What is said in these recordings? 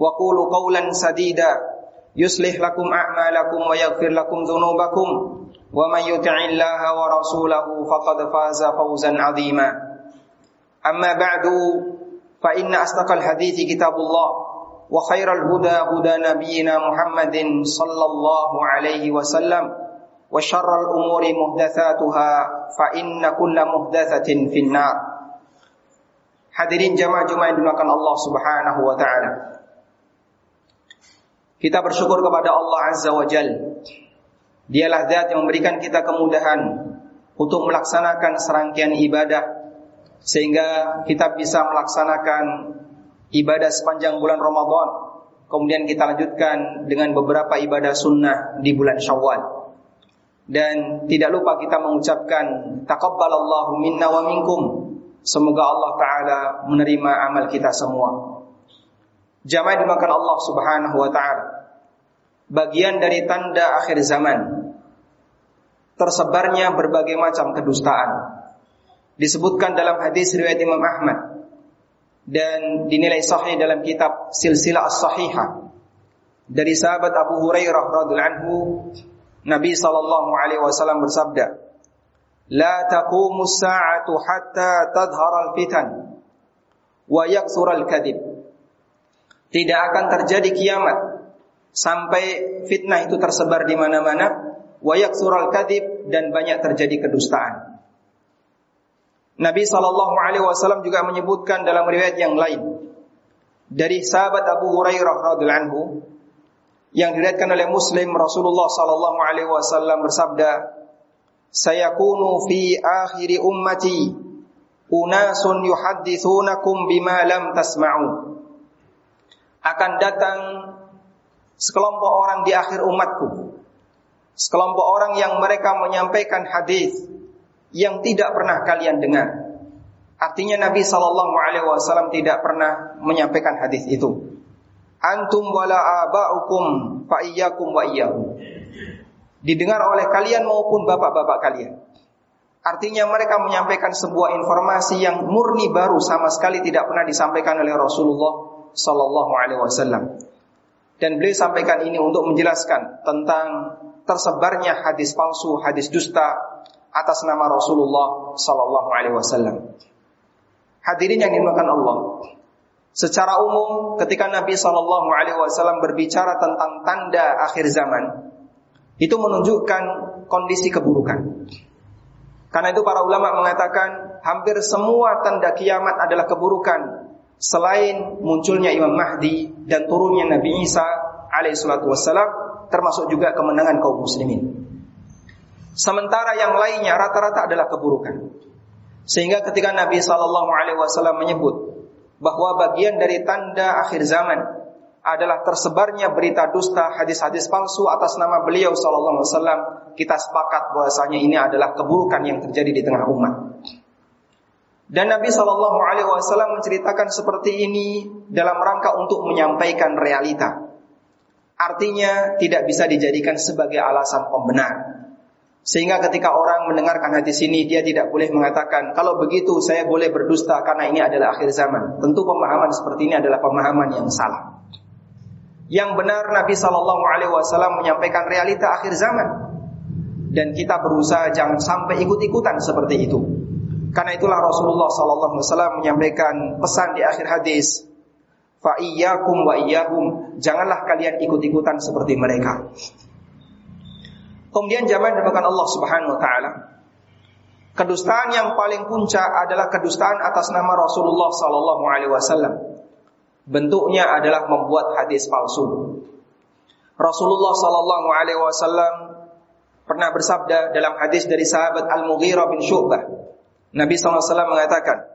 وقولوا قولا سديدا. يصلح لكم أعمالكم ويغفر لكم ذنوبكم. ومن يطع الله ورسوله فقد فاز فوزا عظيما. أما بعد فإن أصدق الحديث كتاب الله وخير الهدى هدى نبينا محمد صلى الله عليه وسلم وشر الأمور محدثاتها فإن كل محدثة في النار. Hadirin jamaah Jumat yang dimakan Allah Subhanahu wa taala. Kita bersyukur kepada Allah Azza wa Jal. Dialah zat yang memberikan kita kemudahan untuk melaksanakan serangkaian ibadah sehingga kita bisa melaksanakan ibadah sepanjang bulan Ramadan. Kemudian kita lanjutkan dengan beberapa ibadah sunnah di bulan Syawal. Dan tidak lupa kita mengucapkan taqabbalallahu minna wa minkum. Semoga Allah taala menerima amal kita semua. Jamaah dimakan Allah Subhanahu wa taala. Bagian dari tanda akhir zaman tersebarnya berbagai macam kedustaan. Disebutkan dalam hadis riwayat Imam Ahmad dan dinilai sahih dalam kitab Silsilah As-Sahihah dari sahabat Abu Hurairah radhiyallahu anhu Nabi sallallahu alaihi wasallam bersabda La taqumu as-sa'atu hatta tadhhara al-fitan wa yakthura al-kadhib Tidak akan terjadi kiamat sampai fitnah itu tersebar di mana-mana wa yakthura al-kadhib dan banyak terjadi kedustaan. Nabi sallallahu alaihi wasallam juga menyebutkan dalam riwayat yang lain dari sahabat Abu Hurairah radhiyallahu anhu yang diriwayatkan oleh Muslim Rasulullah sallallahu alaihi wasallam bersabda sayakunu fi akhiri ummati unasun yuhaddithunakum bima lam tasma'u akan datang sekelompok orang di akhir umatku sekelompok orang yang mereka menyampaikan hadis yang tidak pernah kalian dengar. Artinya Nabi Shallallahu Alaihi Wasallam tidak pernah menyampaikan hadis itu. Antum wala abaukum fa iyyakum wa iyyahum. Didengar oleh kalian maupun bapak-bapak kalian. Artinya mereka menyampaikan sebuah informasi yang murni baru sama sekali tidak pernah disampaikan oleh Rasulullah Shallallahu Alaihi Wasallam. Dan beliau sampaikan ini untuk menjelaskan tentang tersebarnya hadis palsu, hadis dusta, atas nama Rasulullah sallallahu alaihi wasallam. Hadirin yang dimakan Allah. Secara umum ketika Nabi sallallahu alaihi wasallam berbicara tentang tanda akhir zaman, itu menunjukkan kondisi keburukan. Karena itu para ulama mengatakan hampir semua tanda kiamat adalah keburukan selain munculnya Imam Mahdi dan turunnya Nabi Isa alaihi wassalam termasuk juga kemenangan kaum muslimin. Sementara yang lainnya rata-rata adalah keburukan. Sehingga ketika Nabi Shallallahu Alaihi Wasallam menyebut bahwa bagian dari tanda akhir zaman adalah tersebarnya berita dusta, hadis-hadis palsu atas nama beliau Shallallahu Alaihi Wasallam, kita sepakat bahwasanya ini adalah keburukan yang terjadi di tengah umat. Dan Nabi Shallallahu Alaihi Wasallam menceritakan seperti ini dalam rangka untuk menyampaikan realita. Artinya tidak bisa dijadikan sebagai alasan pembenar. Sehingga ketika orang mendengarkan hadis ini dia tidak boleh mengatakan kalau begitu saya boleh berdusta karena ini adalah akhir zaman. Tentu pemahaman seperti ini adalah pemahaman yang salah. Yang benar Nabi Shallallahu Alaihi Wasallam menyampaikan realita akhir zaman dan kita berusaha jangan sampai ikut-ikutan seperti itu. Karena itulah Rasulullah Shallallahu Alaihi Wasallam menyampaikan pesan di akhir hadis, Fa iyyakum wa iyyahum, janganlah kalian ikut-ikutan seperti mereka. Kemudian jamaah dimakan Allah Subhanahu wa taala. Kedustaan yang paling puncak adalah kedustaan atas nama Rasulullah sallallahu alaihi wasallam. Bentuknya adalah membuat hadis palsu. Rasulullah sallallahu alaihi wasallam pernah bersabda dalam hadis dari sahabat Al-Mughirah bin Syu'bah. Nabi SAW mengatakan,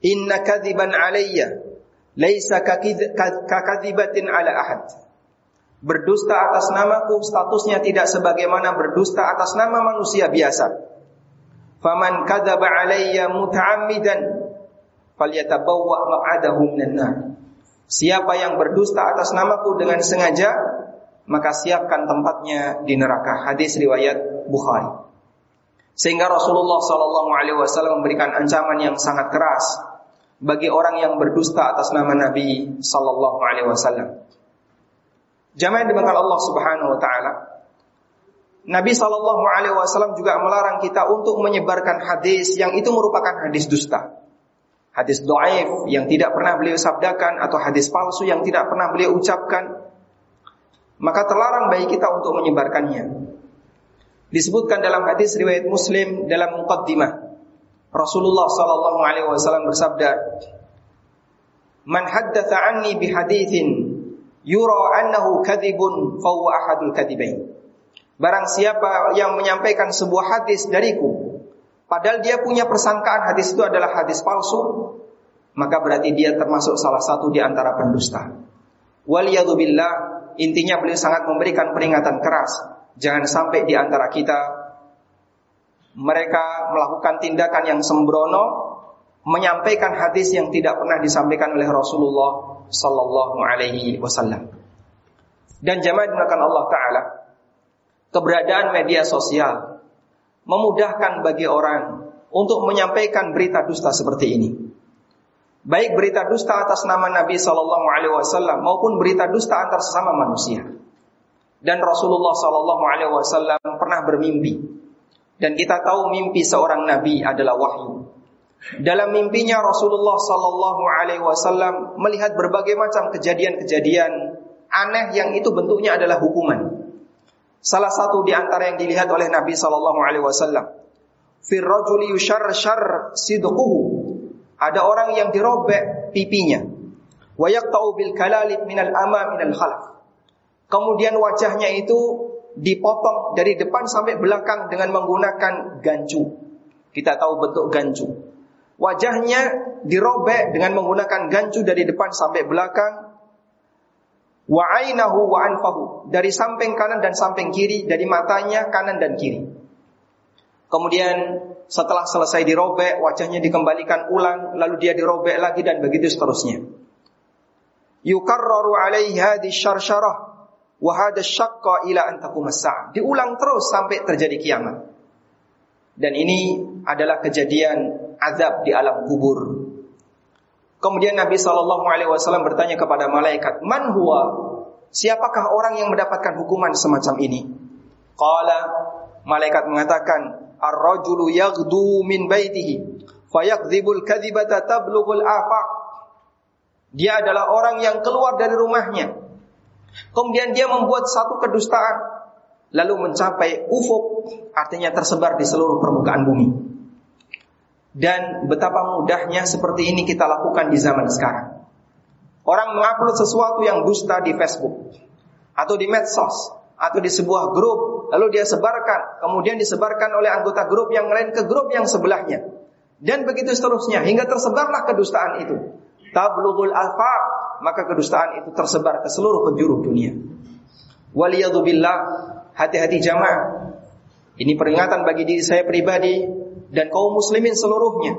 Inna kadhiban alayya laisa kakadhibatin ala ahad. Berdusta atas namaku statusnya tidak sebagaimana berdusta atas nama manusia biasa. Faman kadzaba alayya muta'ammidan falyatabawwa maq'adahu minan. Siapa yang berdusta atas namaku dengan sengaja, maka siapkan tempatnya di neraka. Hadis riwayat Bukhari. Sehingga Rasulullah Shallallahu Alaihi Wasallam memberikan ancaman yang sangat keras bagi orang yang berdusta atas nama Nabi Shallallahu Alaihi Wasallam. Jamaah dimakan Allah Subhanahu Wa Taala. Nabi Shallallahu Alaihi Wasallam juga melarang kita untuk menyebarkan hadis yang itu merupakan hadis dusta, hadis doaif yang tidak pernah beliau sabdakan atau hadis palsu yang tidak pernah beliau ucapkan. Maka terlarang bagi kita untuk menyebarkannya. Disebutkan dalam hadis riwayat Muslim dalam muqaddimah Rasulullah sallallahu alaihi wasallam bersabda, "Man haddatsa anni bi haditsin yura annahu kadhibun fa huwa ahadul kadibain." Barang siapa yang menyampaikan sebuah hadis dariku, padahal dia punya persangkaan hadis itu adalah hadis palsu, maka berarti dia termasuk salah satu di antara pendusta. Waliyadzubillah, intinya beliau sangat memberikan peringatan keras, jangan sampai di antara kita mereka melakukan tindakan yang sembrono, menyampaikan hadis yang tidak pernah disampaikan oleh Rasulullah sallallahu alaihi wasallam. Dan jamaah dimakan Allah taala, keberadaan media sosial memudahkan bagi orang untuk menyampaikan berita dusta seperti ini. Baik berita dusta atas nama Nabi Shallallahu Alaihi Wasallam maupun berita dusta antar sesama manusia. Dan Rasulullah Shallallahu Alaihi Wasallam pernah bermimpi. Dan kita tahu mimpi seorang Nabi adalah wahyu. Dalam mimpinya Rasulullah Shallallahu Alaihi Wasallam melihat berbagai macam kejadian-kejadian aneh yang itu bentuknya adalah hukuman. Salah satu di antara yang dilihat oleh Nabi Shallallahu Alaihi Wasallam, firrojuli yushar shar sidquhu. Ada orang yang dirobek pipinya. Wayak tau bil kalalib minal ama minal khalaf. Kemudian wajahnya itu dipotong dari depan sampai belakang dengan menggunakan gancu. Kita tahu bentuk gancu. Wajahnya dirobek dengan menggunakan gancu dari depan sampai belakang wa ainahu dari samping kanan dan samping kiri dari matanya kanan dan kiri. Kemudian setelah selesai dirobek wajahnya dikembalikan ulang lalu dia dirobek lagi dan begitu seterusnya. Yukarraru alaihi syarsyarah wa hadha syaqqa ila an taqum Diulang terus sampai terjadi kiamat. Dan ini adalah kejadian azab di alam kubur. Kemudian Nabi Shallallahu Alaihi Wasallam bertanya kepada malaikat, Man huwa? Siapakah orang yang mendapatkan hukuman semacam ini? Qala malaikat mengatakan, Ar-rajulu yaghdu min baitihi fayakdzibul kadzibata tablughul afaq. Dia adalah orang yang keluar dari rumahnya. Kemudian dia membuat satu kedustaan lalu mencapai ufuk artinya tersebar di seluruh permukaan bumi. Dan betapa mudahnya seperti ini kita lakukan di zaman sekarang. Orang mengupload sesuatu yang dusta di Facebook atau di medsos atau di sebuah grup, lalu dia sebarkan, kemudian disebarkan oleh anggota grup yang lain ke grup yang sebelahnya. Dan begitu seterusnya hingga tersebarlah kedustaan itu. Tablughul alfa, maka kedustaan itu tersebar ke seluruh penjuru dunia. Waliyadzubillah, hati-hati jamaah. Ini peringatan bagi diri saya pribadi dan kaum muslimin seluruhnya.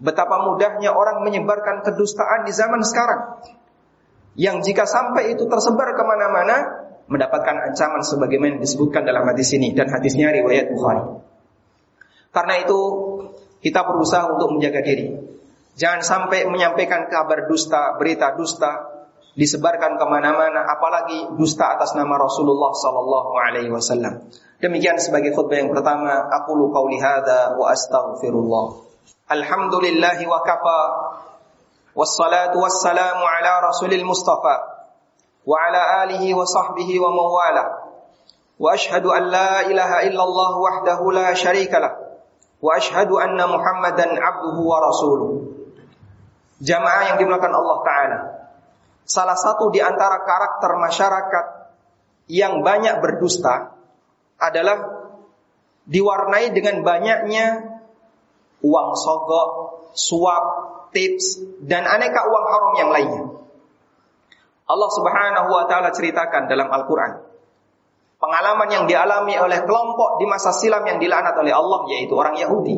Betapa mudahnya orang menyebarkan kedustaan di zaman sekarang. Yang jika sampai itu tersebar ke mana-mana, mendapatkan ancaman sebagaimana disebutkan dalam hadis ini. Dan hadisnya riwayat Bukhari. Karena itu, kita berusaha untuk menjaga diri. Jangan sampai menyampaikan kabar dusta, berita dusta disebarkan ke mana-mana, apalagi dusta atas nama Rasulullah Sallallahu Alaihi Wasallam. Demikian sebagai khutbah yang pertama. Aku lu kauli hada wa astaghfirullah. Alhamdulillahi wa kafa. Wassalatu wassalamu ala rasulil mustafa. Wa ala alihi wa sahbihi wa mawala. Wa ashadu an la ilaha illallah wahdahu la sharika lah. Wa ashadu anna muhammadan abduhu wa rasuluh. Jamaah yang dimulakan Allah Ta'ala Salah satu di antara karakter masyarakat Yang banyak berdusta Adalah Diwarnai dengan banyaknya Uang sogok Suap tips, dan aneka uang haram yang lainnya. Allah Subhanahu wa taala ceritakan dalam Al-Qur'an pengalaman yang dialami oleh kelompok di masa silam yang dilaknat oleh Allah yaitu orang Yahudi.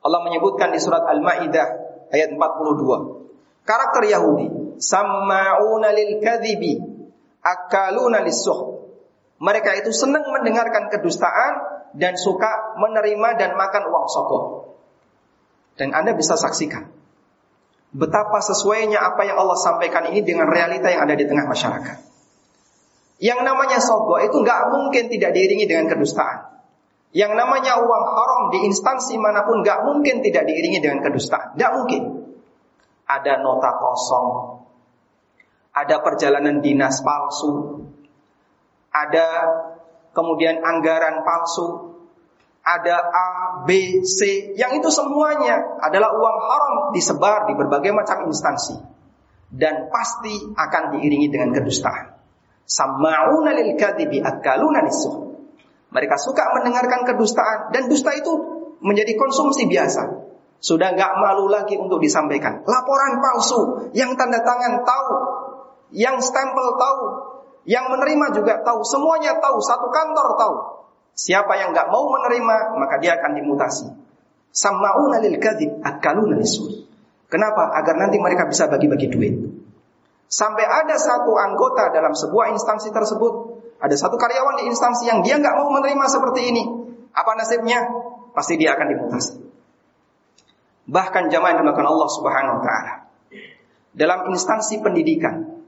Allah menyebutkan di surat Al-Maidah ayat 42. Karakter Yahudi, samma'una lil kadhibi, akaluna lis-suh. Mereka itu senang mendengarkan kedustaan dan suka menerima dan makan uang sokok. Dan Anda bisa saksikan betapa sesuainya apa yang Allah sampaikan ini dengan realita yang ada di tengah masyarakat. Yang namanya sogo itu nggak mungkin tidak diiringi dengan kedustaan. Yang namanya uang haram di instansi mana pun nggak mungkin tidak diiringi dengan kedustaan. Nggak mungkin. Ada nota kosong, ada perjalanan dinas palsu, ada kemudian anggaran palsu, ada A, B, C, yang itu semuanya adalah uang haram disebar di berbagai macam instansi dan pasti akan diiringi dengan kedustaan. Sama'una lil kadhibi akaluna lisuh. Mereka suka mendengarkan kedustaan dan dusta itu menjadi konsumsi biasa. Sudah nggak malu lagi untuk disampaikan. Laporan palsu yang tanda tangan tahu, yang stempel tahu, yang menerima juga tahu, semuanya tahu, satu kantor tahu. Siapa yang nggak mau menerima, maka dia akan dimutasi. Sama'una lil kadhib, akaluna lisul. Kenapa? Agar nanti mereka bisa bagi-bagi duit. Sampai ada satu anggota dalam sebuah instansi tersebut, ada satu karyawan di instansi yang dia nggak mau menerima seperti ini. Apa nasibnya? Pasti dia akan dimutasi. Bahkan jamaah yang dimakan Allah Subhanahu wa taala. Dalam instansi pendidikan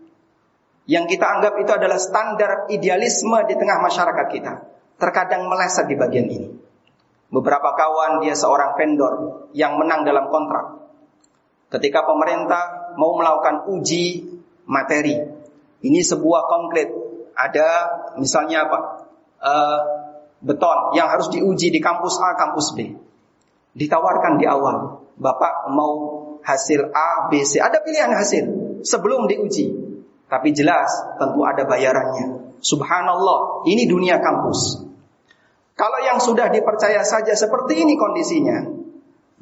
yang kita anggap itu adalah standar idealisme di tengah masyarakat kita terkadang meleset di bagian ini. Beberapa kawan dia seorang vendor yang menang dalam kontrak. Ketika pemerintah mau melakukan uji materi, ini sebuah konkret. Ada misalnya apa? Uh, beton yang harus diuji di kampus A, kampus B. Ditawarkan di awal, Bapak mau hasil A, B, C. Ada pilihan hasil sebelum diuji. Tapi jelas tentu ada bayarannya. Subhanallah, ini dunia kampus. Kalau yang sudah dipercaya saja seperti ini kondisinya,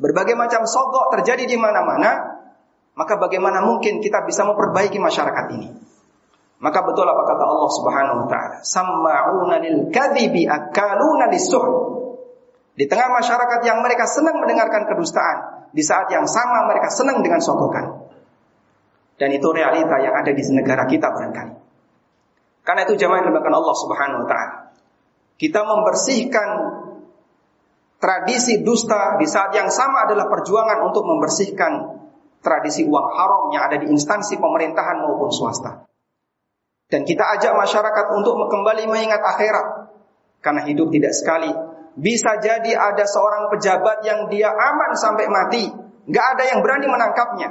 berbagai macam sogok terjadi di mana-mana, maka bagaimana mungkin kita bisa memperbaiki masyarakat ini? Maka betul apa kata Allah Subhanahu wa taala, "Samma'una lil kadhibi akaluna lisuh." Di tengah masyarakat yang mereka senang mendengarkan kedustaan, di saat yang sama mereka senang dengan sogokan. Dan itu realita yang ada di negara kita barangkali. Karena itu jamaah yang Allah Subhanahu wa taala. Kita membersihkan tradisi dusta di saat yang sama adalah perjuangan untuk membersihkan tradisi uang haram yang ada di instansi pemerintahan maupun swasta. Dan kita ajak masyarakat untuk kembali mengingat akhirat. Karena hidup tidak sekali. Bisa jadi ada seorang pejabat yang dia aman sampai mati. Gak ada yang berani menangkapnya.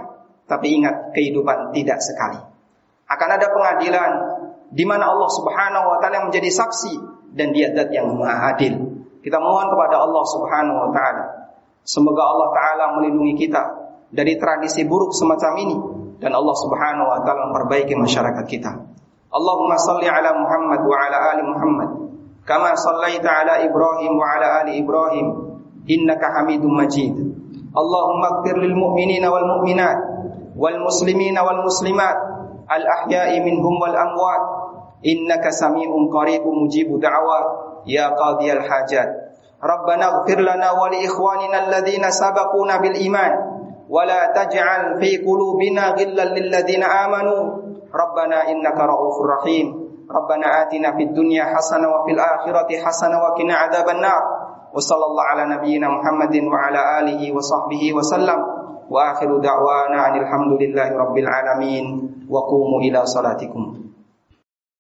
Tapi ingat, kehidupan tidak sekali. Akan ada pengadilan di mana Allah Subhanahu wa taala menjadi saksi dan dia zat yang maha adil. Kita mohon kepada Allah Subhanahu wa taala. Semoga Allah taala melindungi kita dari tradisi buruk semacam ini dan Allah Subhanahu wa taala memperbaiki masyarakat kita. اللهم صل على محمد وعلى آل محمد كما صليت على إبراهيم وعلى آل إبراهيم إنك حميد مجيد اللهم اغفر للمؤمنين والمؤمنات والمسلمين والمسلمات الأحياء منهم والأموات إنك سميع قريب مجيب دعوات يا قاضي الحاجات ربنا اغفر لنا ولإخواننا الذين سبقونا بالإيمان ولا تجعل في قلوبنا غلا للذين آمنوا ربنا إنك رؤوف رحيم. ربنا آتنا في الدنيا حسنة وفي الآخرة حسنة وقنا عذاب النار. وصلى الله على نبينا محمد وعلى آله وصحبه وسلم. وآخر دعوانا أن الحمد لله رب العالمين. وقوموا إلى صلاتكم.